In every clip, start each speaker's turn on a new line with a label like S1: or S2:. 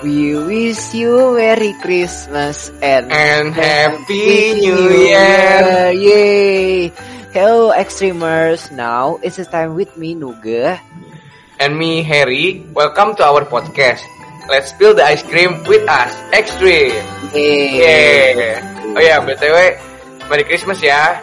S1: We wish you Merry Christmas and,
S2: And Happy New Year.
S1: Yay! Hello Extremers, now it's time with me Nuga.
S2: And me, Harry. Welcome to our podcast. Let's spill the ice cream with us, Extreme.
S1: Yeay!
S2: Yeah. Oh ya, btw, Merry Christmas ya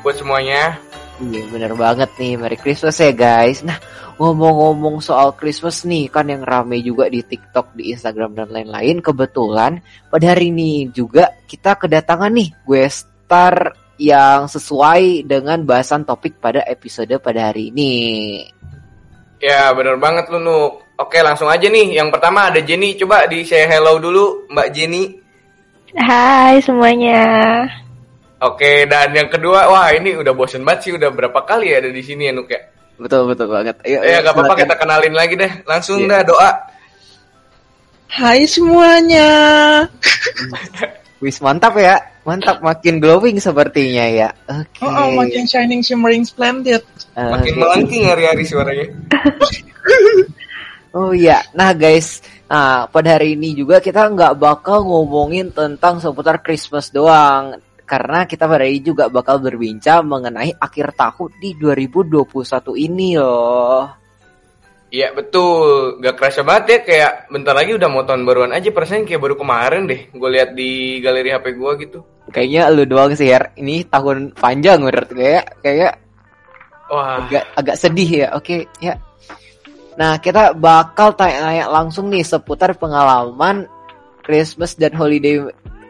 S2: buat semuanya.
S1: Iya bener banget nih, Merry Christmas ya guys. Nah ngomong-ngomong soal Christmas nih, kan yang rame juga di TikTok, di Instagram dan lain-lain. Kebetulan pada hari ini juga kita kedatangan nih gue star yang sesuai dengan bahasan topik pada episode pada hari ini.
S2: Ya, bener banget lu, Nuk. Oke, langsung aja nih. Yang pertama ada Jenny. Coba di say hello dulu, Mbak Jenny.
S3: Hai semuanya.
S2: Oke, dan yang kedua, wah ini udah bosen banget sih. Udah berapa kali ya ada di sini ya, Nuk ya?
S1: Betul betul banget. Ayo,
S2: Ya,
S1: ayo,
S2: gak apa-apa kita kenalin lagi deh. Langsung
S1: Iya.
S2: dah doa.
S4: Hai semuanya.
S1: Wis mantap ya, mantap makin glowing sepertinya ya. Oke.
S4: Oh, oh, makin shining, shimmering, splendid.
S1: Eh,
S2: Makin melengking hari-hari suaranya.
S1: Oh iya, nah guys, nah pada hari ini juga kita nggak bakal ngomongin tentang seputar Christmas doang, karena kita pada hari ini juga bakal berbincang mengenai akhir tahun di 2021 ini loh.
S2: Iya betul, gak kerasa banget ya kayak bentar lagi udah mau tahun baruan aja perasaan kayak baru kemarin deh. Gue lihat di galeri HP gue gitu.
S1: Kayaknya lu doang sih ya, ini tahun panjang menurut gue ya, kayak
S2: Wah,
S1: agak agak sedih ya. Oke, ya. Nah, kita bakal tanya-tanya langsung nih seputar pengalaman Christmas dan holiday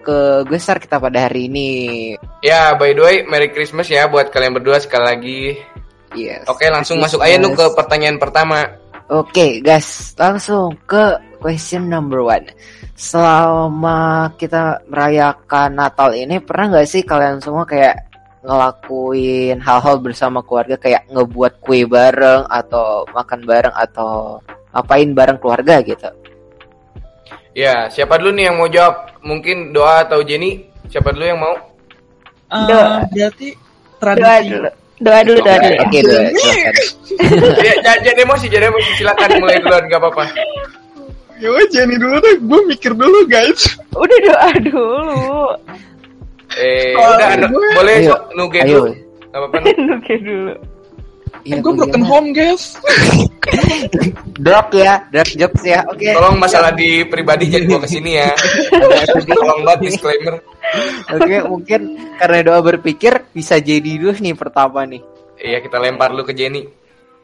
S1: ke besar kita pada hari ini.
S2: ya by the way, Merry Christmas ya buat kalian berdua sekali lagi.
S1: Yes.
S2: Oke, langsung
S1: Christmas.
S2: masuk aja nu ke pertanyaan pertama.
S1: Oke, guys, langsung ke question number one. Selama kita merayakan Natal ini, pernah nggak sih kalian semua kayak ngelakuin hal-hal bersama keluarga kayak ngebuat kue bareng atau makan bareng atau ngapain bareng keluarga gitu?
S2: Ya, siapa dulu nih yang mau jawab? Mungkin Doa atau Jenny? Siapa dulu yang mau?
S4: Eh,
S3: Doa.
S4: berarti
S3: Doa
S4: tradisi.
S3: dulu. Doa dulu, doa dulu. ya.
S1: Oke, deh, silakan.
S2: ya, j- jangan emosi, jangan emosi. Silakan mulai duluan, gak apa-apa.
S4: Yo, Jenny dulu deh. Gue mikir dulu, guys.
S3: Udah doa dulu.
S2: Eh,
S4: Oh,
S2: udah,
S4: gue-
S2: boleh sok nuge dulu. Gak apa-apa. Nu.
S3: Oke dulu.
S1: Iya,
S4: gue broken home, guys.
S1: Drop ya, drop jokes ya. Oke.
S2: Tolong masalah di pribadi jangan gua ke
S1: sini ya.
S2: Tolong banget disclaimer.
S1: Oke, mungkin karena doa berpikir bisa jadi dulu nih pertama nih.
S2: Iya, kita lempar dulu ke Jenny.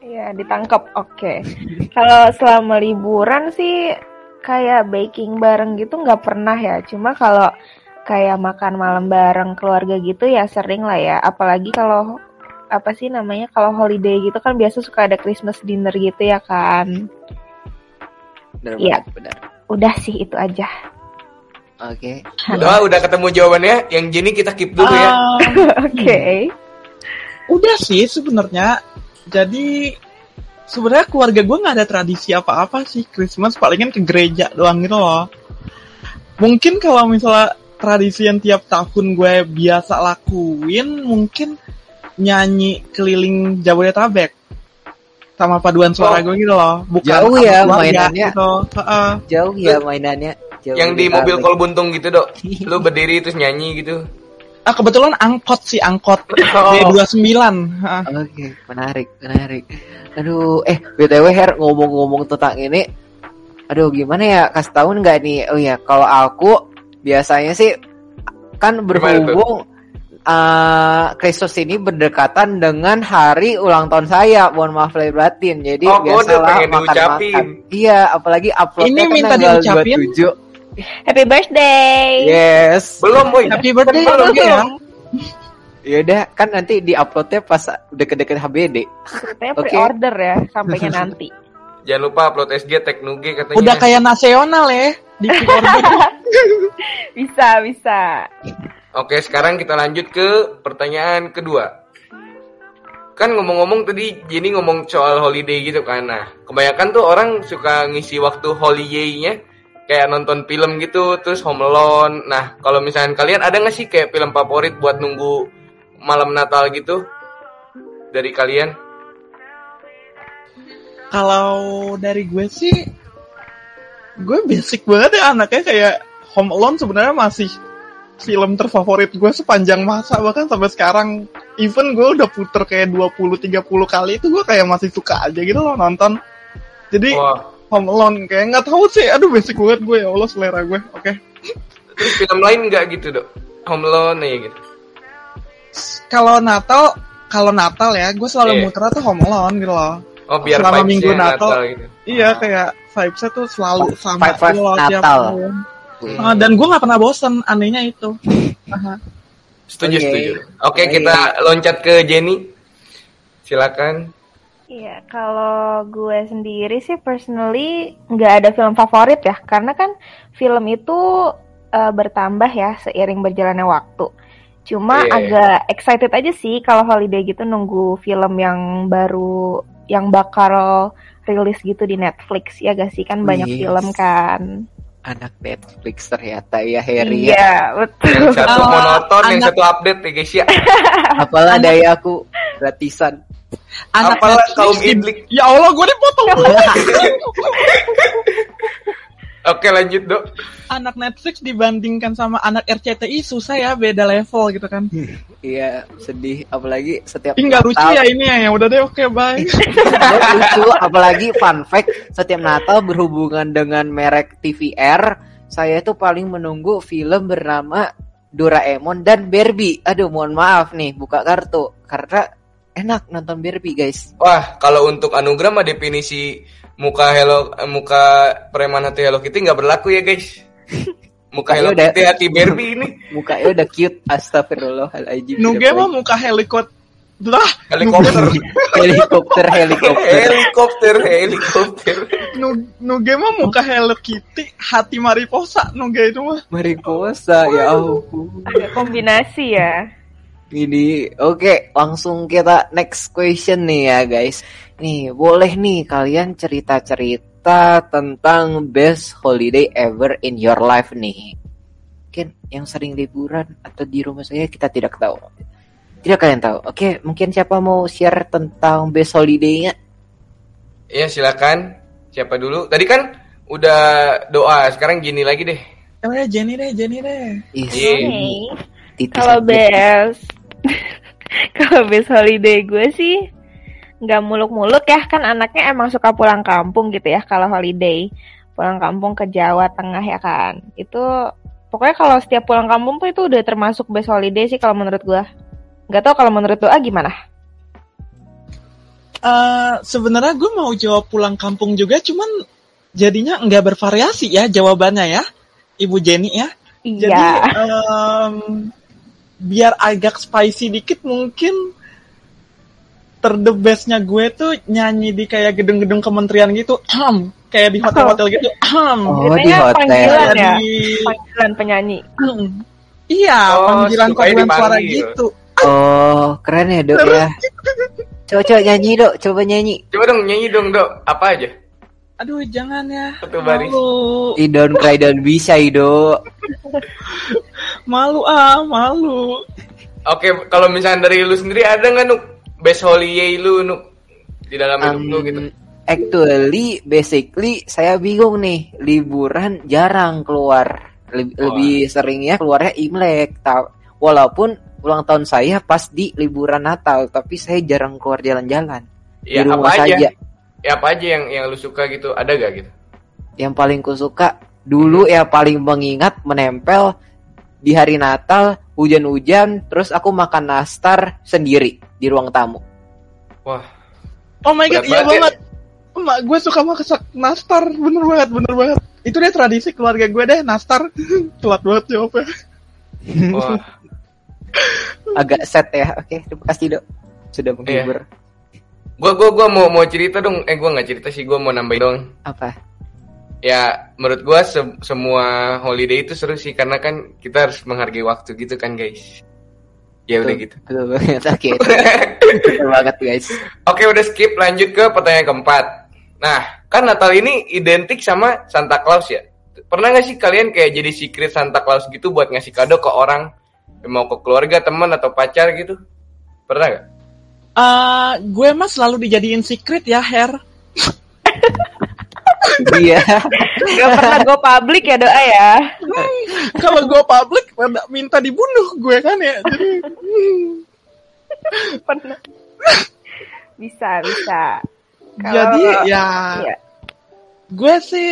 S3: Iya, ditangkap. Oke. Kalau selama liburan sih kayak baking bareng gitu nggak pernah ya. Cuma kalau kayak makan malam bareng keluarga gitu ya sering lah ya. Apalagi kalau apa sih namanya kalau holiday gitu kan biasa suka ada Christmas dinner gitu ya kan.
S1: Benar
S3: Iya.
S1: benar.
S3: Udah sih itu aja.
S1: Oke.
S2: Doa udah ketemu jawabannya. Yang Jenny kita keep dulu ya.
S4: Ah,
S3: Oke.
S4: udah sih sebenarnya. Jadi sebenarnya keluarga gue nggak ada tradisi apa-apa sih Christmas palingan ke gereja doang gitu loh. Mungkin kalau misalnya tradisi yang tiap tahun gue biasa lakuin mungkin nyanyi keliling Jabodetabek sama paduan suara
S2: Oh.
S4: gue gitu loh. Bukan
S1: Jauh ya mainannya.
S4: Gitu. Heeh.
S1: Jauh ya mainannya. Jauh
S2: Yang di mobil kol buntung gitu, Dok. Lu berdiri terus nyanyi gitu.
S4: Ah kebetulan angkot sih angkot
S2: Oh.
S4: D29. Heeh.
S1: Oke, menarik, menarik. Aduh, eh BTW Her ngomong-ngomong tentang ini, aduh gimana ya kasih tahu nggak nih? Oh ya, kalau aku biasanya sih kan berhubung eh Kristus ini berdekatan dengan hari ulang tahun saya. Mohon maaf lahir batin. Jadi
S2: Oh, udah
S1: biasalah
S2: pengen
S1: makan-makan.
S2: diucapin.
S1: Iya, apalagi uploadnya
S4: Ini minta
S1: tanggal
S4: diucapin?
S1: 27.
S3: Happy birthday.
S1: Yes.
S2: Belum, boy.
S4: Happy birthday
S2: Belum,
S4: ya.
S1: Yaudah, kan nanti di uploadnya pas deket-deket HBD.
S3: Katanya
S1: Oke.
S3: pre-order ya sampainya nanti.
S2: Jangan lupa upload SG Tech Nuge katanya.
S4: Udah kayak nasional ya. Di.
S3: Bisa, bisa.
S2: Oke, sekarang kita lanjut ke pertanyaan kedua. Kan ngomong-ngomong tadi Jenny ngomong soal holiday gitu kan. Nah, kebanyakan tuh orang suka ngisi waktu holiday-nya kayak nonton film gitu, terus Home Alone. Nah, kalau misalnya kalian ada nggak sih kayak film favorit buat nunggu malam Natal gitu dari kalian?
S4: Kalau dari gue sih gue basic banget ya anaknya kayak Home Alone sebenarnya masih film terfavorit gue sepanjang masa bahkan sampai sekarang even gue udah puter kayak 20-30 kali itu gue kayak masih suka aja gitu loh nonton jadi
S2: Wah.
S4: Home Alone kayak nggak tahu sih aduh basic banget gue ya Allah selera gue oke
S2: Terus film lain nggak gitu dok? Home Alone ya gitu.
S4: kalau Natal kalau Natal ya gue selalu
S2: Iya.
S4: muter tuh Home Alone gitu loh
S2: Oh biar
S4: Selama minggu Natal.
S2: gitu.
S4: iya kayak vibesnya tuh selalu sama
S1: Vibe- vibe
S4: loh tiap
S1: Natal.
S4: tahun.
S1: Wih.
S4: Ah, dan gue nggak pernah bosen anehnya itu.
S2: Setuju
S1: Oke.
S2: setuju. Oke
S1: Baik.
S2: kita loncat ke Jenny. Silakan.
S3: Iya, kalau gue sendiri sih personally nggak ada film favorit ya, karena kan film itu eh, bertambah ya seiring berjalannya waktu. Cuma
S2: Iya.
S3: agak excited aja sih kalau holiday gitu nunggu film yang baru yang bakal rilis gitu di Netflix ya gak sih kan banyak
S1: Yes.
S3: film kan.
S1: Anak Netflix ternyata ya Harry ya.
S3: Iya, betul.
S2: Yang satu
S4: Ah,
S2: monoton, yang
S4: anak-
S2: satu update ya guys ya.
S1: Apalah daya aku gratisan.
S2: Apalah
S4: Netflix
S2: kaum
S4: di-
S2: idlik.
S4: ya Allah gue dipotong
S2: Oke lanjut dok.
S4: anak Netflix dibandingkan sama anak RCTI susah ya beda level gitu kan.
S1: Iya, sedih. Apalagi setiap
S4: Ih nggak lucu ya ini ya. Ya udah deh oke bye.
S1: Nggak lucu. Apalagi fun fact setiap Natal berhubungan dengan merek TVR saya itu paling menunggu film bernama Doraemon dan Barbie. Aduh mohon maaf nih buka kartu. Karena enak nonton Barbie guys
S2: Wah kalau untuk anugerah mah definisi muka Hello muka preman hati Hello Kitty nggak berlaku ya guys. Muka Hello. Kitty hati Barbie ini.
S1: mukanya udah cute astagfirullahaladzim
S4: Nuge mah muka helikot lah
S2: Helikopter.
S1: helikopter helikopter
S2: helikopter, helikopter.
S4: Nu- Nuge mah muka Hello Kitty hati mariposa Nuge itu mah
S1: mariposa ya ampun
S3: Agak kombinasi ya.
S1: Ini oke, langsung kita next question nih ya guys. Nih, boleh nih kalian cerita-cerita tentang best holiday ever in your life nih. Mungkin yang sering liburan atau di rumah saya kita tidak tahu. Tidak kalian tahu. Oke, mungkin siapa mau share tentang best holiday-nya?
S2: Ya silakan. Siapa dulu? Tadi kan udah doa, sekarang gini lagi deh.
S4: Oh ya Jenny deh Jenny deh
S2: Iya.
S3: Oke.
S1: titis
S3: Kalau best kalau best holiday gue sih nggak muluk-muluk ya. Kan anaknya emang suka pulang kampung gitu ya kalau holiday. Pulang kampung ke Jawa Tengah ya kan. Itu pokoknya kalau setiap pulang kampung tuh itu udah termasuk best holiday sih kalau menurut gue. Nggak tahu kalau menurut doa gimana?
S4: Eh, sebenarnya gue mau jawab pulang kampung juga cuman jadinya nggak bervariasi ya jawabannya ya Ibu Jenny ya. Jadi
S3: iya
S4: em, biar agak spicy dikit mungkin ter the bestnya gue tuh nyanyi di kayak gedung-gedung kementerian gitu, Ahem. kayak di hotel-hotel gitu. Ahem.
S1: Oh, di
S3: Ceritanya
S1: hotel.
S3: panggilan ya
S4: di
S3: panggilan penyanyi
S4: Ahem. Iya,
S2: Oh,
S4: panggilan paduan suara gitu.
S1: Oh, keren ya, Dok ya. Coba coba nyanyi, Dok. Coba nyanyi.
S2: Coba dong nyanyi dong dok. Apa aja?
S4: Aduh, jangan ya.
S2: Satu baris.
S1: Ih, don't cry, don't be shy, Dok.
S4: Malu ah, malu.
S2: Oke, kalau misalnya dari lu sendiri ada nggak nuk best holiday lu nuk di dalam hidup lu
S1: Um,
S2: gitu?
S1: Actually, basically saya bingung nih, liburan jarang keluar. Leb-
S2: Oh.
S1: Lebih seringnya keluarnya Imlek. Walaupun ulang tahun saya pas di liburan Natal, tapi saya jarang keluar jalan-jalan.
S2: Ya
S1: di
S2: apa
S1: rumah
S2: aja?
S1: saja.
S2: Ya apa aja yang yang lu suka gitu? Ada gak gitu?
S1: Yang paling kusuka dulu ya paling mengingat menempel di hari Natal, hujan-hujan, terus aku makan nastar sendiri di ruang tamu.
S2: Wah,
S4: Oh my god, iya
S2: banget ya.
S4: banget. Emak gue suka masak nastar, bener banget, bener banget. Itu deh tradisi keluarga gue deh, nastar. Telat banget jawabnya.
S2: wah.
S1: Agak set ya. Oke, terima kasih, Dok. Sudah
S2: Iya.
S1: menghibur.
S2: Gua gua gua mau mau cerita dong. Eh gua nggak cerita sih, gua mau nambahin dong.
S1: Apa?
S2: Ya, menurut gua se- semua holiday itu seru sih karena kan kita harus menghargai waktu gitu kan, guys. Ya udah gitu.
S1: Betul banget. Oke. Betul banget, guys.
S2: Oke, udah skip lanjut ke pertanyaan keempat. Nah, kan Natal ini identik sama Santa Claus ya. Pernah nggak sih kalian kayak jadi secret Santa Claus gitu buat ngasih kado ke orang mau ke keluarga, teman atau pacar gitu? Pernah nggak?
S4: Eh, gue mah selalu dijadiin secret ya, Her.
S1: Iya.
S3: Gak pernah go public ya doa ya.
S4: Kalau gue public pada minta dibunuh gue kan ya. Jadi hmm.
S3: Pernah. Bisa, bisa. Kalau-
S4: Jadi ya
S3: Iya.
S4: gue sih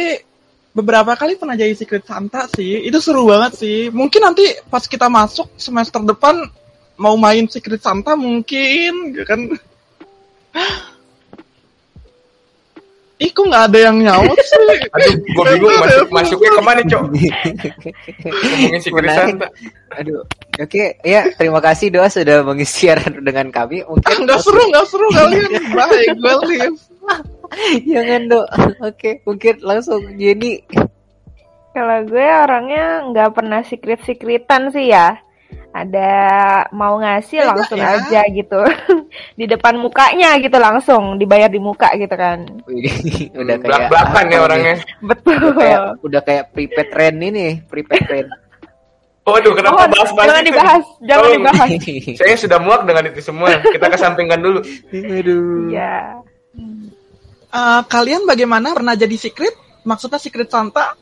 S4: beberapa kali pernah jadi secret Santa sih. Itu seru banget sih. Mungkin nanti pas kita masuk semester depan mau main secret Santa mungkin gitu kan. Ih kok nggak ada yang nyaut sih?
S2: Aduh, gue bingung masuk masuknya ke mana, Cok? Ngomongin si. Santa.
S1: Aduh, oke, ya terima kasih doa sudah mengisi siaran dengan kami.
S4: Ah,
S1: Mungkin
S4: nggak seru nggak seru kalian. Baik gue leave.
S1: Jangan do. Oke, mungkin langsung Jenny.
S3: Kalau gue orangnya nggak pernah secret-secretan sih ya. Ada mau ngasih
S4: Beda
S3: langsung
S4: ya.
S3: aja gitu. di depan mukanya gitu langsung dibayar di muka gitu kan.
S1: Udah kayak apa
S2: ya
S1: nih?
S2: orangnya.
S3: Betul.
S1: Udah kayak udah kayak prepaid trend ini, prepaid trend.
S2: Waduh, kenapa
S3: Oh,
S2: bahas-bahas
S3: jangan
S2: itu?
S3: dibahas, jangan
S2: Tolong.
S3: dibahas.
S2: Saya sudah muak dengan itu semua. Kita kesampingkan dulu.
S1: Aduh.
S3: Iya.
S4: Eh, kalian bagaimana pernah jadi secret? Maksudnya secret Santa?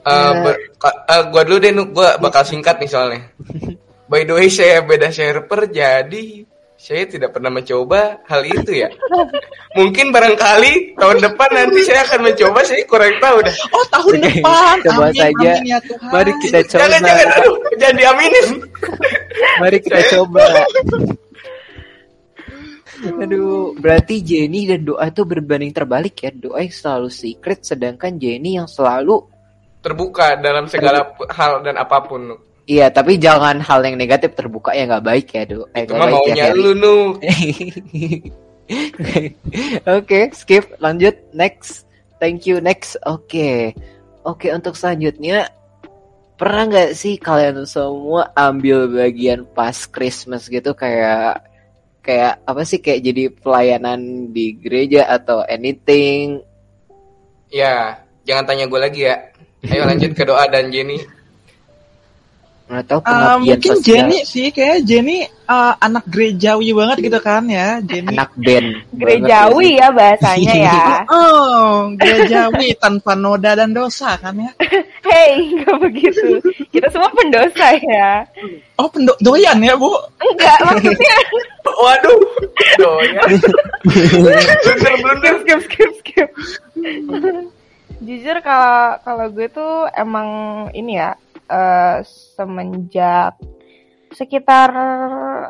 S2: Eh, ber- ka- eh, gua dulu deh, gua bakal singkat nih soalnya. By the way, saya beda server, jadi saya tidak pernah mencoba hal itu ya. Mungkin barangkali tahun depan nanti saya akan mencoba, saya kurang tahu dah.
S4: Oh tahun
S1: Oke,
S4: depan.
S1: coba
S4: amin,
S1: saja.
S4: amin ya Tuhan.
S1: Mari kita coba.
S2: Jangan, jangan, aduh, jangan diaminin.
S1: Mari kita
S2: Saya-
S1: coba. Aduh, berarti Jenny dan doa itu berbanding terbalik ya. Doa yang selalu secret, sedangkan Jenny yang selalu
S2: Terbuka dalam segala p- hal dan apa pun.
S1: Iya, tapi jangan hal yang negatif terbuka ya nggak baik ya, do. Eh,
S2: Itu mah
S1: ya,
S2: maunya
S1: Harry.
S2: lu, Nu.
S1: Oke, skip, lanjut, next. Thank you, next. Oke, oke untuk selanjutnya pernah nggak sih kalian semua ambil bagian pas Christmas gitu kayak kayak apa sih kayak jadi pelayanan di gereja atau anything?
S2: Ya, jangan tanya gue lagi ya. Ayo lanjut ke doa dan Jenny.
S1: Atau
S4: Eh,
S1: pengabdian
S4: mungkin
S1: sosial
S4: Jenny sih kayak Jenny eh, anak gerejawi banget gitu kan ya Jenny.
S1: anak band
S3: Gerejawi ya bahasanya ya.
S4: Oh, gerejawi tanpa noda dan dosa kan ya.
S3: Hei, nggak begitu. Kita semua pendosa ya.
S4: Oh, pendo doyan ya, Bu.
S3: Enggak, maksudnya
S2: Waduh, doyan. Blunder-blunder.
S3: skip skip skip. Jujur kalau kalau gue tuh emang ini ya eh, semenjak sekitar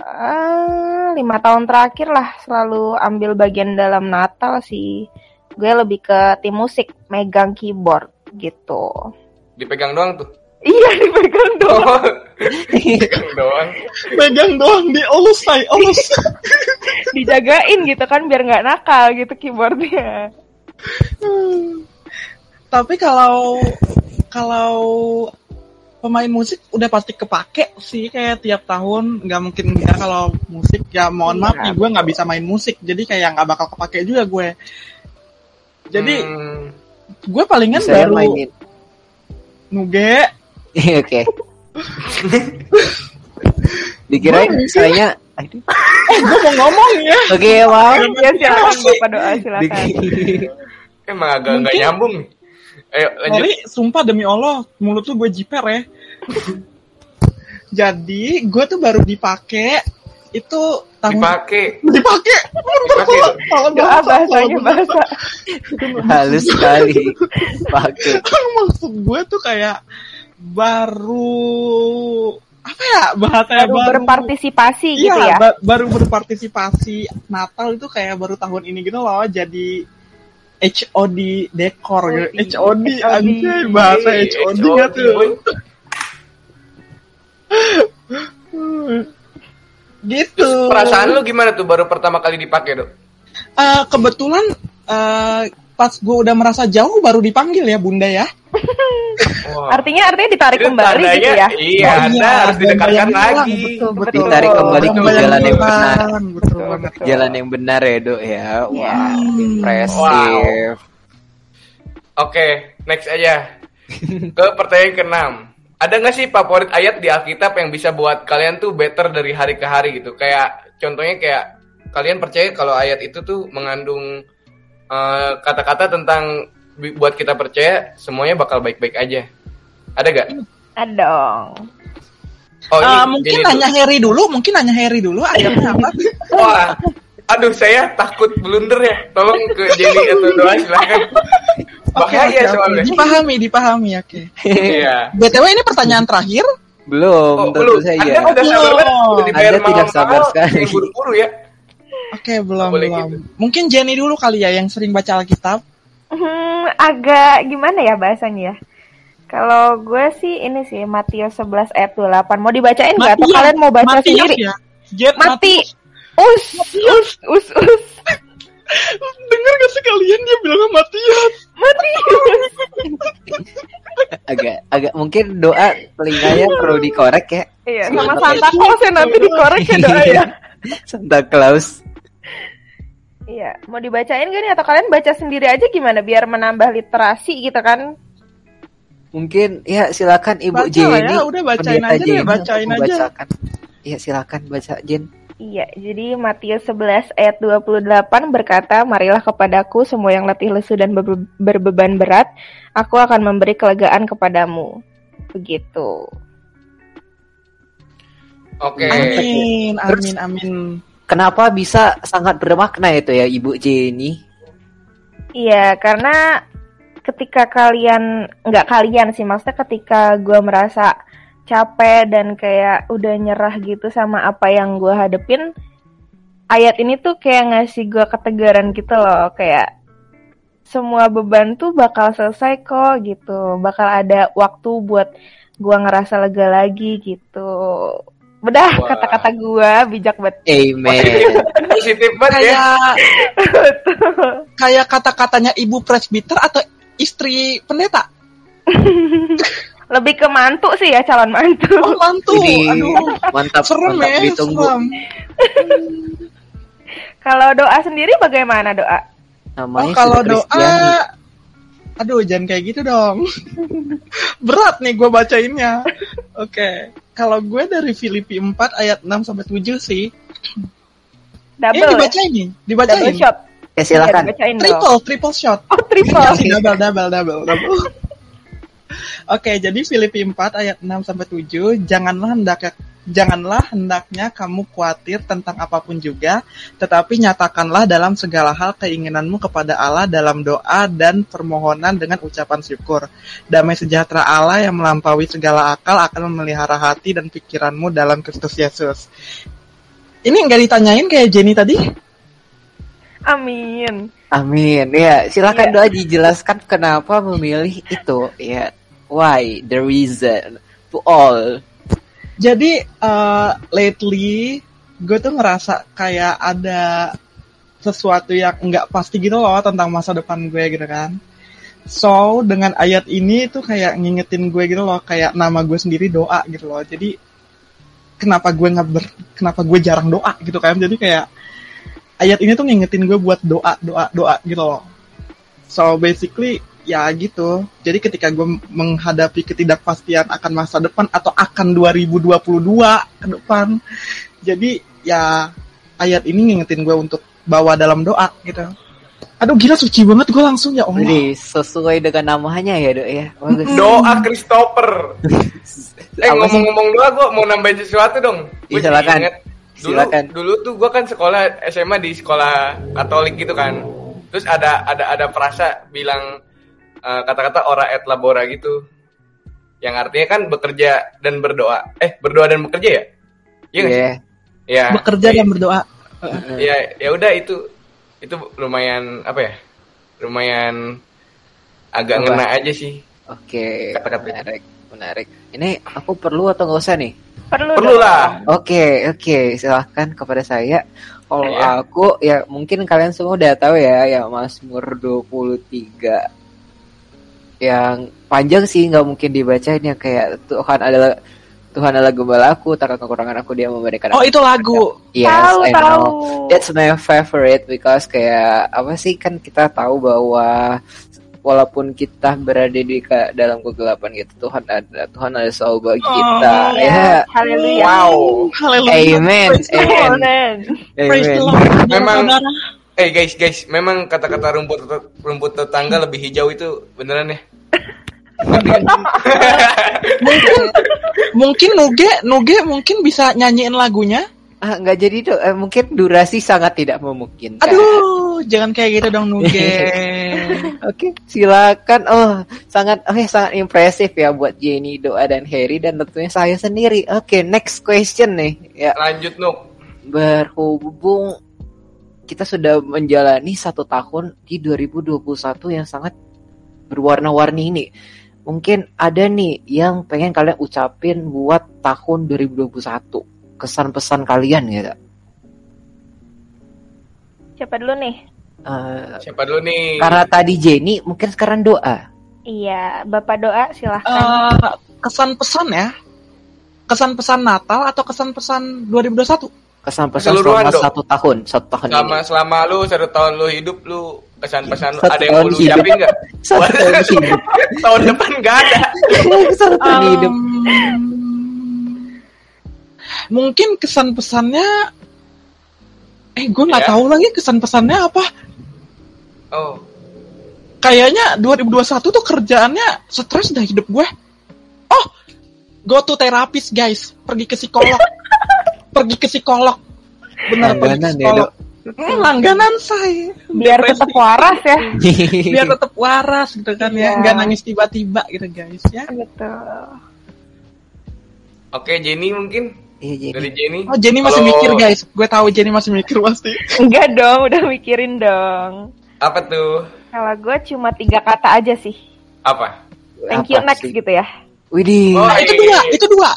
S3: eh, lima tahun terakhir lah selalu ambil bagian dalam Natal sih. Gue lebih ke tim musik, megang keyboard gitu.
S2: Dipegang doang tuh.
S3: Iya dipegang dong.
S2: Oh, dipegang doang.
S4: Pegang doang di olus say, olus.
S3: Dijagain gitu kan biar nggak nakal gitu keyboardnya.
S4: Tapi kalau kalau pemain musik udah pasti kepake sih kayak tiap tahun nggak mungkin enggak kalau musik ya mohon maaf
S3: Iya,
S4: nih gue nggak bisa main musik jadi kayak nggak bakal kepake juga gue jadi
S2: Hmm,
S4: gue palingan
S1: Saya
S4: baru
S1: mainin.
S4: nuge
S1: Iya, Oke. Dikirain saya aduh.
S4: gue mau ngomong ya
S1: Oke, wow.
S3: Ya silakan Bapak doa silakan.
S2: emang agak nggak nyambung. Ayo lanjut.
S4: Sorry, sumpah demi Allah, mulut tuh gue jiper ya. Jadi, gue tuh baru dipake itu tahun
S2: Dipakai.
S4: dipake.
S2: Dipakai.
S4: Salah
S3: Doa
S4: bahasa,
S3: bahasanya bahasa.
S1: Halus sekali. Pakai.
S4: Maksud gue tuh kayak baru apa ya bahasanya
S3: Baru berpartisipasi gitu
S4: Iya,
S3: ya.
S4: ba- baru berpartisipasi Natal itu kayak baru tahun ini gitu loh jadi HOD dekor gitu. HOD anjay bahasa HOD
S2: HOD,
S4: nggak tuh? Gitu.
S2: Perasaan lu gimana tuh baru pertama kali dipakai, Dok?
S4: Eh, kebetulan eh, pas gue udah merasa jauh baru dipanggil ya bunda ya
S2: Wah.
S3: Artinya artinya ditarik
S2: Itu
S3: kembali gitu
S2: tandanya,
S3: ya.
S2: Iya,
S4: Oh, iya,
S2: harus didekatkan lagi.
S4: betul, betul.
S1: Ditarik kembali ke jalan yang benar.
S4: bilang, betul banget
S1: Jalan yang benar ya, Dok ya. Wah,
S3: Iya.
S1: impresif.
S2: Oke, next aja. Ke pertanyaan ke-6. Ada nggak sih favorit ayat di Alkitab yang bisa buat kalian tuh better dari hari ke hari gitu? Kayak contohnya kayak kalian percaya kalau ayat itu tuh mengandung eh, kata-kata tentang bi- buat kita percaya semuanya bakal baik-baik aja. Ada gak?
S3: Ada dong.
S2: Oh, ini
S4: Eh, mungkin nanya Harry dulu, mungkin nanya Harry dulu ayatnya apa?
S2: dulu. Wah, aduh saya takut blunder ya. Tolong ke Jenny atau Doa silakan.
S4: Oke,
S2: Bahaya
S4: oke.
S2: soalnya.
S4: Dipahami, dipahami, oke.
S2: Iya.
S4: BTW ini pertanyaan terakhir.
S1: Belum,
S2: Oh,
S1: tentu
S2: belum.
S1: saja.
S2: Anda udah sabar banget, udah dibayar
S1: Anda tidak sabar sekali.
S2: Buru-buru ya.
S4: Oke, belum,
S2: Boleh
S4: belum.
S2: gitu.
S4: Mungkin Jenny dulu kali ya yang sering baca Alkitab.
S3: Hmm, agak gimana ya bahasanya ya? Kalau gue sih ini sih Matius 11 ayat 28. Mau dibacain nggak? Atau kalian mau baca
S4: Matias
S3: sendiri?
S4: ya. Jet
S3: Mati. Us, us, us, us.
S4: Dengar gak sih kalian dia bilang Matias?
S3: Matius.
S1: agak agak mungkin doa telinganya perlu dikorek ya.
S3: Iya, sama Santa Claus ya nanti dikorek ya doa ya.
S1: Santa Claus.
S3: Iya, mau dibacain gak nih? Atau kalian baca sendiri aja gimana? Biar menambah literasi gitu kan?
S1: Mungkin ya silakan Ibu
S4: Baca
S1: Jenny.
S4: ya, udah bacain aja deh,
S1: Jenny
S4: bacain
S1: untuk
S4: aja.
S1: Iya silakan baca Jen.
S3: Iya, jadi Matius 11 ayat 28 berkata, Marilah kepadaku semua yang letih lesu dan berbe- berbeban berat, aku akan memberi kelegaan kepadamu. Begitu.
S2: Oke.
S4: Amin,
S1: Terus-
S4: amin, amin.
S1: Kenapa bisa sangat bermakna itu ya Ibu Jenny?
S3: Iya, karena ketika kalian, nggak kalian sih, maksudnya ketika gue merasa capek dan kayak udah nyerah gitu sama apa yang gue hadepin, ayat ini tuh kayak ngasih gue ketegaran gitu loh, kayak semua beban tuh bakal selesai kok gitu, bakal ada waktu buat gue ngerasa lega lagi gitu. Bedah
S2: Wah.
S3: kata-kata gue bijak banget.
S1: Amen.
S2: Positif banget ya.
S4: Kayak kayak kata-katanya ibu presbiter atau istri pendeta.
S3: Lebih ke mantu sih ya calon mantu.
S4: Oh, mantu.
S1: Ini
S4: Aduh,
S1: mantap,
S4: serem
S1: mantap
S4: ya,
S1: ditunggu.
S4: serem.
S3: Kalau doa sendiri bagaimana doa?
S1: Namanya
S4: Oh, kalau doa. Aduh, jangan kayak gitu dong. Berat nih gue bacainnya. Oke. Kalau gue dari Filipi 4 ayat 6 sampai 7 sih.
S3: Double
S4: eh,
S3: ya?
S4: dibacain nih.
S3: Double
S4: Dibacain.
S3: shot.
S1: Ya silakan.
S3: Iya, dibacain dong.
S4: Triple, triple shot.
S3: Oh, triple.
S4: double, double, double, double. Oke, jadi Filipi 4 ayat 6 sampai 7, janganlah hendaknya janganlah hendaknya kamu khawatir tentang apa pun juga, tetapi nyatakanlah dalam segala hal keinginanmu kepada Allah dalam doa dan permohonan dengan ucapan syukur. Damai sejahtera Allah yang melampaui segala akal akan memelihara hati dan pikiranmu dalam Kristus Yesus. Ini nggak ditanyain kayak Jenny tadi?
S3: Amin.
S1: Amin. Ya, silakan
S3: Iya.
S1: doa dijelaskan kenapa memilih itu. Ya, why, the reason, to all.
S4: Jadi uh, lately gue tuh ngerasa kayak ada sesuatu yang nggak pasti gitu loh tentang masa depan gue gitu kan. So dengan ayat ini tuh kayak ngingetin gue gitu loh kayak nama gue sendiri doa gitu loh. Jadi kenapa gue nggak ber, kenapa gue jarang doa gitu kan. Jadi kayak ayat ini tuh ngingetin gue buat doa doa doa gitu loh. So basically ya gitu. Jadi ketika gue menghadapi ketidakpastian akan masa depan atau akan 2022 ke depan, jadi ya ayat ini ngingetin gue untuk bawa dalam doa gitu. Aduh gila suci banget gue langsung ya Allah.
S1: Jadi sesuai dengan namanya ya, Dok ya. Bagus.
S2: Doa Christopher. Eh ngomong-ngomong doa, gue mau nambahin sesuatu dong. Gua
S1: Iya,
S2: jadi
S1: silakan.
S2: inget, Dulu,
S1: Silakan.
S2: dulu tuh gue kan sekolah SMA di sekolah Katolik gitu kan. Terus ada ada ada frasa bilang eh, kata-kata ora et labora gitu. Yang artinya kan bekerja dan berdoa. Eh berdoa dan bekerja ya? Iya sih?
S1: Iya.
S2: Iya.
S4: Bekerja dan berdoa.
S2: Ya ya udah itu itu lumayan apa ya? Lumayan agak
S1: Apa?
S2: ngena aja sih.
S1: Oke,
S2: Kata-kata.
S1: menarik, menarik. Ini aku perlu atau nggak usah nih?
S3: Perlu,
S2: Perlu lah.
S1: Oke, oke, silahkan kepada saya. Kalau
S2: Iya.
S1: aku, ya mungkin kalian semua udah tahu ya, ya Mazmur 23 yang panjang sih nggak mungkin dibacain ya kayak Tuhan adalah Tuhan adalah gembalaku, takkan kekurangan aku dia memberikan
S4: Oh
S1: aku.
S4: itu lagu.
S1: Yes,
S3: tahu,
S1: I
S3: tahu.
S1: know. That's my favorite because kayak apa sih kan kita tahu bahwa walaupun kita berada di ke, dalam kegelapan gitu Tuhan ada Tuhan ada selalu bagi kita
S4: Oh,
S1: ya.
S3: Haleluya.
S2: Wow.
S4: Haleluya.
S1: Amen.
S4: Praise Lord.
S1: Amen.
S3: Amen.
S4: Praise the
S1: Amen.
S4: Lord.
S2: Memang- Eh guys, guys, memang kata-kata rumput rumput tetangga lebih hijau itu beneran ya?
S4: Mungkin mungkin Nuge Nuge mungkin bisa nyanyiin lagunya
S1: Ah, nggak jadi tuh. Eh, mungkin durasi sangat tidak memungkinkan.
S4: aduh jangan kayak gitu dong Nuge
S1: Oke, silakan. Oh, sangat oke sangat impresif ya buat Jenny, Doa dan Harry dan tentunya saya sendiri. Oke, next question nih. Ya,
S2: Lanjut Nuk.
S1: berhubung kita sudah menjalani satu tahun di 2021 yang sangat berwarna-warni ini. Mungkin ada nih yang pengen kalian ucapin buat tahun 2021. Kesan pesan kalian gitu.
S3: Siapa dulu nih?
S1: Eh,
S2: Siapa dulu nih?
S1: karena tadi Jenny, mungkin sekarang doa.
S3: Iya, Bapak doa silahkan.
S4: Eh, kesan pesan ya kesan pesan Natal atau kesan pesan 2021
S1: Kesan pesan selama
S2: Dok.
S1: satu tahun, satu tahun
S2: Selama
S1: ini.
S2: selama lu satu tahun lu hidup lu pesan-pesan
S1: Satu
S2: ada yang mau lu
S1: hidup.
S2: ucapin nggak?
S1: Satu tahun hidup.
S2: tahun depan nggak ada.
S1: satu tahun
S4: Um,
S1: hidup.
S4: mungkin kesan pesannya eh gue nggak
S2: Ya.
S4: tahu lagi kesan pesannya apa
S2: Oh,
S4: kayaknya 2021 tuh kerjaannya stres dah hidup gue oh go to terapis guys pergi ke psikolog pergi ke psikolog benar pergi ke
S1: ya,
S4: psikolog Hmm, langganan saya
S3: Biar
S4: Depresi.
S3: tetap waras ya.
S4: biar tetap waras gitu kan ya
S3: Iya.
S4: nggak nangis tiba-tiba gitu guys ya
S3: Betul.
S2: oke Jenny mungkin
S1: Iya, jadi.
S2: dari Jenny.
S4: oh Jenny masih
S2: Kalau-
S4: mikir guys gue tahu Jenny masih mikir pasti
S3: Enggak dong, udah mikirin dong.
S2: Apa tuh?
S3: Kalau gue cuma tiga kata aja sih.
S2: Apa?
S3: Thank you
S1: Apa
S3: next
S1: sih?
S3: gitu ya.
S1: Widih.
S2: Oh,
S4: Nah, itu dua itu dua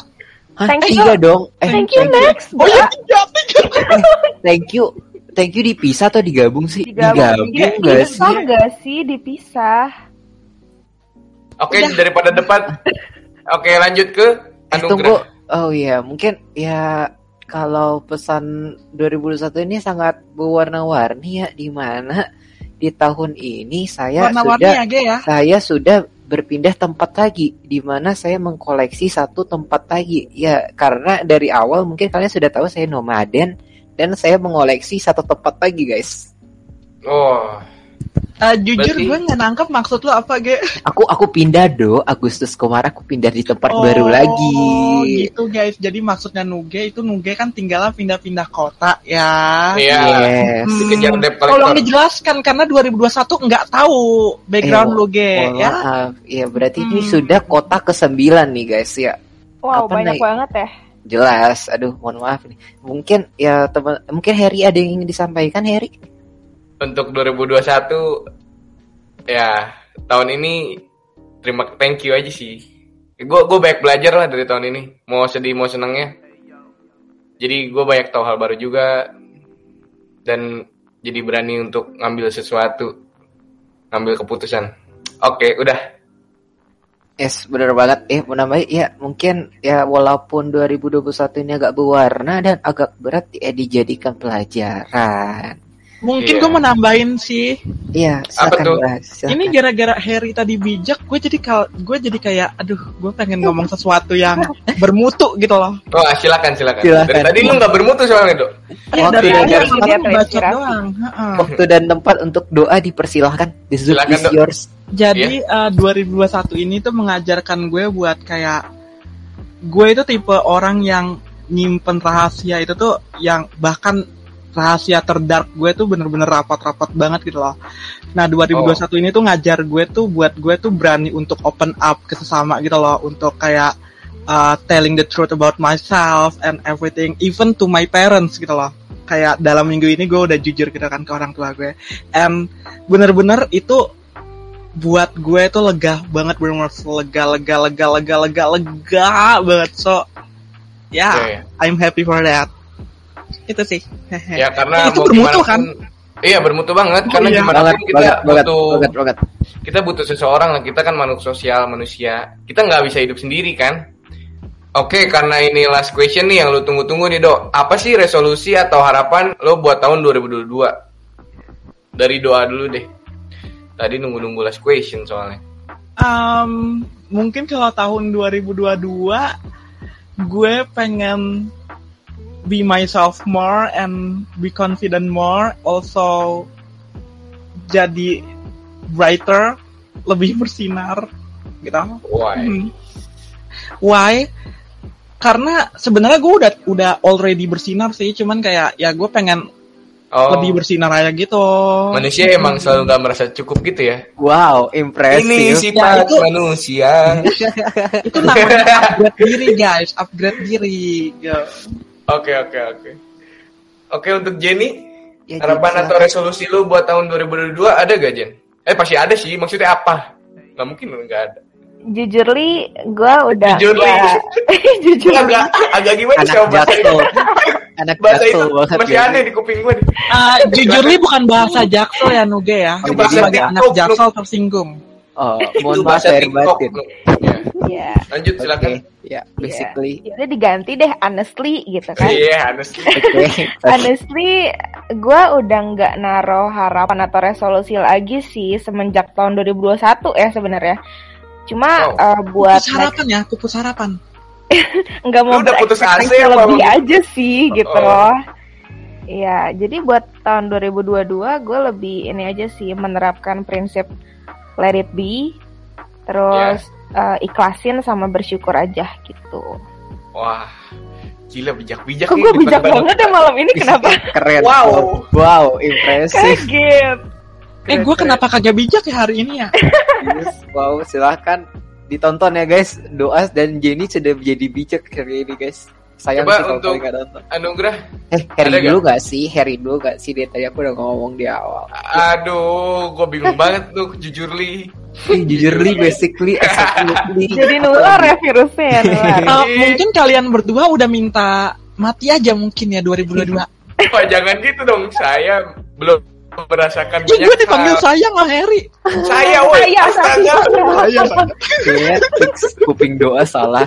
S1: Hah,
S3: thank you.
S1: tiga dong. Eh,
S3: Thank you next.
S4: oh ya tiga tiga
S1: Thank you. Thank you dipisah atau digabung sih?
S3: Digabung.
S1: Digabung
S3: Iya,
S1: nggak
S3: dipisah
S1: sih?
S3: nggak sih? Dipisah.
S2: Oke, daripada debat. Oke, lanjut ke
S1: Eh, tunggu.
S2: anugerah.
S1: Oh iya, mungkin ya kalau pesan 2021 ini sangat berwarna-warni ya di mana di tahun ini saya
S4: warna-warni
S1: sudah
S4: aja ya
S1: saya sudah berpindah tempat lagi di mana saya mengkoleksi satu tempat lagi. Ya karena dari awal mungkin kalian sudah tahu saya nomaden dan saya mengoleksi satu tempat lagi guys.
S2: Oh,
S4: Eh, jujur
S2: Berarti-
S4: gue nggak nangkep maksud lu apa ge.
S1: Aku aku pindah do. Agustus kemarin aku pindah di tempat
S4: Oh,
S1: baru lagi.
S4: gitu guys. Jadi maksudnya Nuge itu Nuge kan tinggalnya pindah-pindah kota ya.
S2: Iya.
S1: yes.
S4: Hmm,
S2: Dikejar debt collector.
S4: tolong dijelaskan karena 2021 nggak tahu background
S1: Eh,
S4: lu ge
S1: Mohon
S4: ya.
S1: maaf. Ya berarti ini
S4: Hmm.
S1: sudah kota ke sembilan nih guys ya.
S3: Wow,
S1: Apa
S3: banyak
S1: nih?
S3: banget ya.
S1: jelas. Aduh mohon maaf nih. Mungkin ya teman mungkin Harry ada yang ingin disampaikan Harry
S2: Untuk 2021 ya tahun ini terima thank you aja sih. Gue gue banyak belajar lah dari tahun ini. Mau sedih mau senengnya. Jadi gue banyak tahu hal baru juga dan jadi berani untuk ngambil sesuatu, ngambil keputusan. Oke, udah.
S1: Yes, bener banget. Eh, mau nambahin, ya mungkin ya walaupun 2021 ini agak berwarna dan agak berat ya dijadikan pelajaran.
S4: Mungkin
S2: Iya.
S4: gue mau nambahin sih
S1: Iya,
S2: Apa
S1: silakan
S2: tuh?
S1: bahas. silakan.
S4: ini gara-gara Harry tadi bijak gue jadi kal gue jadi kayak aduh gue pengen ngomong sesuatu yang bermutu gitu loh
S2: Wah, silakan silakan.
S1: Silakan.
S2: Dari tadi lu nggak bermutu soalnya, Dok.
S4: ya
S1: Waktu
S4: dari
S3: Biar
S4: bacot
S3: terinspirasi.
S4: doang heeh.
S1: Waktu dan tempat untuk doa dipersilahkan. Zoom
S2: Silakan,
S1: is yours.
S4: Jadi
S2: Iya.
S4: eh, 2021 ini tuh mengajarkan gue buat kayak gue itu tipe orang yang nyimpen rahasia itu tuh yang bahkan rahasia terdark gue tuh bener-bener rapat-rapat banget gitu loh. Nah 2021 ini tuh ngajar gue tuh buat gue tuh berani untuk open up ke sesama gitu loh untuk kayak uh, telling the truth about myself and everything even to my parents gitu loh. Kayak dalam minggu ini gue udah jujur gitu kan ke orang tua gue. And bener-bener itu buat gue itu lega banget bener-bener lega lega lega lega lega lega banget so ya
S2: Oke.
S4: I'm happy for that itu sih.
S2: Ya karena
S4: itu
S2: mau
S4: bermutu
S2: gimana
S4: kan?
S2: Iya bermutu banget.
S4: Oh,
S2: karena
S4: iya.
S2: gimana
S1: Banget,
S2: pun kita
S1: banget, banget,
S2: butuh
S1: banget, banget.
S2: kita butuh seseorang. Lah kita kan makhluk sosial manusia. Kita nggak bisa hidup sendiri kan? Oke karena ini last question nih yang lu tunggu-tunggu nih dok. Apa sih resolusi atau harapan lo buat tahun 2022 dari doa dulu deh. Tadi nunggu-nunggu last question soalnya.
S4: Um, mungkin kalau tahun 2022 gue pengen be myself more and be confident more also jadi brighter, lebih bersinar, gitu.
S2: Why?
S4: Hmm. Why? Karena sebenarnya gue udah udah already bersinar sih, cuman kayak ya gue pengen
S2: Oh,
S4: lebih bersinar aja gitu.
S2: manusia emang selalu nggak merasa cukup gitu ya.
S1: Wow, impresif.
S2: Ini sifat
S4: itu-
S2: manusia.
S4: Itu namanya upgrade diri guys, upgrade diri. Ya.
S2: Oke oke oke. Oke untuk Jenny,
S1: Ya,
S2: harapan atau resolusi lu buat tahun 2022 ada gak Jen? Eh pasti ada sih, maksudnya apa? Gak mungkin nggak ada.
S3: Jujurly, gue udah
S2: Jujurly.
S3: ya, jujur.
S2: Agak agak gimana
S1: anak
S2: sih bahasa itu?
S1: jaksel. Anak
S2: Bahasa itu
S1: jaksel banget.
S2: masih
S1: ya.
S2: aneh di kuping gue nih.
S4: Ah, jujur nih bukan bahasa jaksel ya Nuge ya.
S2: Itu
S4: Jadi
S2: bahasa
S4: anak jaksel tersinggung.
S1: Oh,
S2: Itu
S1: mohon maaf
S2: bahasa
S1: lahir batin.
S2: Nuk. Ya.
S3: Ya,
S2: Lanjut silakan.
S1: Oke, ya, basically.
S3: ya udah diganti deh honestly gitu kan.
S2: Iya, honestly.
S1: Oke.
S3: Honestly, gue udah nggak naruh harapan atau resolusi lagi sih semenjak tahun 2021 ya sebenarnya. Cuma
S2: Wow.
S3: eh, buat
S4: Pupus harapan ya, pupus harapan.
S3: nggak mau
S2: udah putus ya, apa
S3: lebih
S2: begitu?
S3: aja sih gitu
S2: Oh.
S3: loh. Iya, jadi buat tahun 2022 gue lebih ini aja sih menerapkan prinsip let it be, terus
S2: Ya.
S3: Eh, ikhlasin sama bersyukur aja gitu.
S2: Wah, gila bijak-bijak
S3: Kok gue bijak banget ya malam ini kenapa?
S1: Keren.
S2: Wow.
S1: Wow, impresif.
S3: Kaget.
S4: Eh, gue kenapa kagak bijak ya hari ini ya?
S1: wow, silahkan ditonton ya guys. Doas dan Jenny sudah menjadi bijak hari ini guys. Sayang
S2: Coba
S1: sih kalau
S2: untuk-. Anugerah.
S1: Eh, Harry
S2: Ada
S1: dulu gak sih? Harry dulu gak sih? Dari tadi aku udah ngomong di awal.
S2: Aduh, gue bingung banget tuh jujur li.
S1: Eh, Jujurly, basically, absolutely.
S3: Jadi nular ya virusnya ya nular.
S4: Eh, mungkin kalian berdua udah minta mati aja mungkin ya 2022.
S2: Wah, jangan gitu dong. Saya belum merasakan
S4: Ih,
S2: banyak
S4: gue dipanggil
S2: hal.
S4: sayang lah Harry.
S2: saya, woi.
S3: Saya,
S2: Astaga.
S1: Fix kuping doa salah.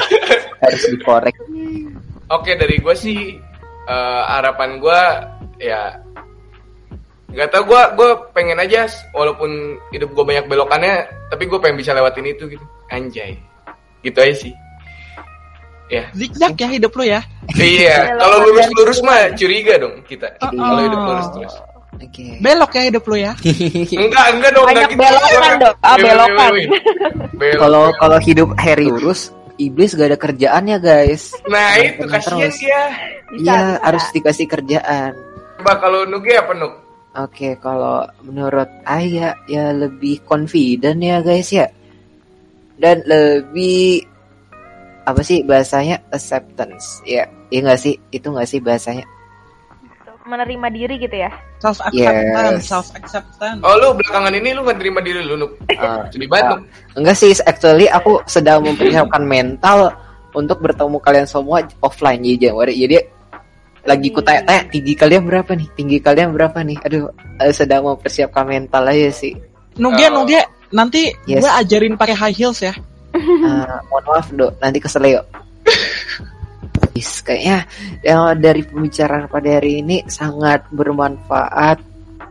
S1: Harus dikorek.
S2: Oke, dari gue sih eh, harapan gue ya nggak tau gue gue pengen aja walaupun hidup gue banyak belokannya tapi gue pengen bisa lewatin itu gitu anjay gitu aja sih ya
S4: Zigzag ya hidup lu ya.
S2: iya kalau lurus lurus mah curiga dong kita
S4: Oh,
S2: kalau hidup
S4: oh.
S2: lurus terus
S1: Oke.
S4: Belok ya hidup lu ya.
S2: enggak enggak dong
S3: Banyak
S2: enggak gitu
S3: belokan dong, ah, belokan.
S1: Kalau
S2: belok.
S1: kalau hidup Harry lurus, iblis gak ada kerjaannya guys.
S2: nah
S1: Main
S2: itu kasihan
S1: terus.
S2: dia
S1: Iya, harus dikasih kerjaan.
S2: coba kalau nuge apa nuk
S1: Oke, kalau menurut Ayah ya lebih confident ya guys ya. Dan lebih apa sih bahasanya acceptance ya. Iya nggak sih? Itu nggak sih bahasanya?
S3: Menerima diri gitu ya.
S4: Self acceptance,
S1: Yes.
S4: self acceptance.
S2: oh lu belakangan ini lu nggak terima diri lu nuk
S1: Ah,
S2: sedih banget nuk
S1: enggak sih, actually aku sedang mempersiapkan mental untuk bertemu kalian semua offline di Januari. Jadi lagi ku tanya-tanya tinggi kalian berapa nih? Tinggi kalian berapa nih? Aduh, eh, sedang mempersiapkan mental aja sih.
S4: Nuge,
S2: Oh.
S4: Nuge, nanti
S1: Yes.
S4: gue ajarin pakai high heels ya.
S1: Ah, mohon maaf dok, nanti kesel Is, kayaknya ya, dari pembicaraan pada hari ini sangat bermanfaat,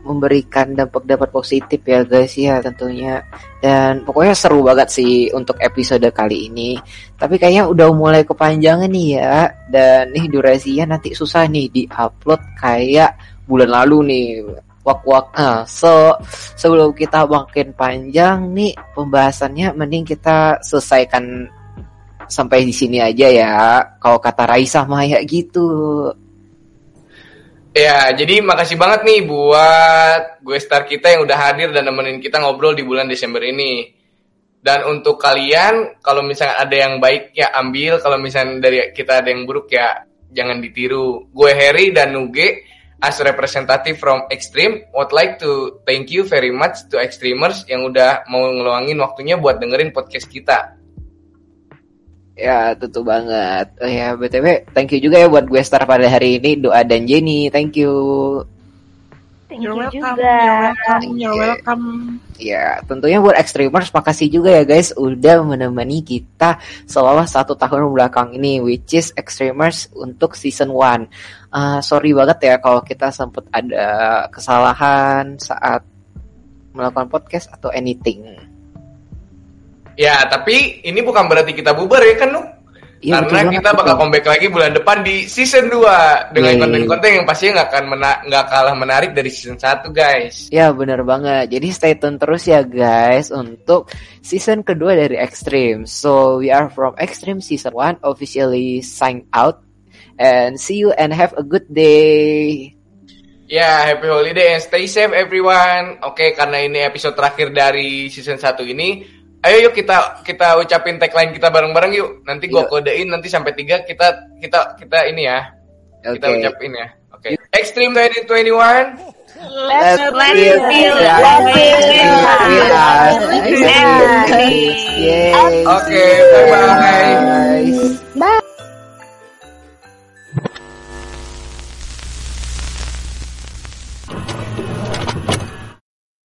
S1: memberikan dampak-dampak positif ya guys ya tentunya. Dan pokoknya seru banget sih untuk episode kali ini. Tapi kayaknya udah mulai kepanjangan nih ya. Dan nih durasinya nanti susah nih di-upload kayak bulan lalu nih. Wak-wak. Nah, so sebelum kita makin panjang nih pembahasannya mending kita selesaikan sampai di sini aja ya. Kalau kata Raisa Maya gitu.
S2: Ya, jadi makasih banget nih buat gue star kita yang udah hadir dan nemenin kita ngobrol di bulan Desember ini. Dan untuk kalian, kalau misalnya ada yang baik ya ambil, kalau misalnya dari kita ada yang buruk ya jangan ditiru. Gue Harry dan Nuge as representative from Extreme would like to thank you very much to Extremers yang udah mau ngeluangin waktunya buat dengerin podcast kita.
S1: Ya, tentu banget. Oh ya, BTW, thank you juga ya buat gue star pada hari ini, Doa dan Jenny. Thank you.
S3: Thank
S4: You're
S3: you
S4: welcome,
S3: juga.
S4: you're welcome, you're welcome.
S1: Ya, tentunya buat Extremers, makasih juga ya guys udah menemani kita selama satu tahun belakang ini, which is Extremers untuk season 1. Uh, sorry banget ya kalau kita sempat ada kesalahan saat melakukan podcast atau anything.
S2: Ya, tapi ini bukan berarti kita bubar ya kan, Nuk?
S1: Iya, betul
S2: Karena
S1: banget,
S2: kita bakal
S1: betul.
S2: comeback lagi bulan depan di season 2 dengan
S1: Yeay.
S2: konten-konten yang pastinya nggak akan mena- nggak kalah menarik dari season 1 guys.
S1: Ya bener banget. Jadi stay tune terus ya guys untuk season kedua dari Extreme. So we are from Extreme season 1 officially sign out and see you and have a good day.
S2: Ya, happy holiday and stay safe everyone. Oke, karena ini episode terakhir dari season 1 ini, ayo yuk kita kita ucapin tagline kita bareng-bareng yuk. Nanti gua
S1: Yuk.
S2: kodein nanti sampai 3 kita kita kita ini ya. Kita
S1: Oke.
S2: ucapin ya. Oke. Extreme 2021.
S1: Let's
S3: Let's
S1: feel
S3: feel
S1: feel.
S2: Oke.
S1: Bye.
S3: Bye.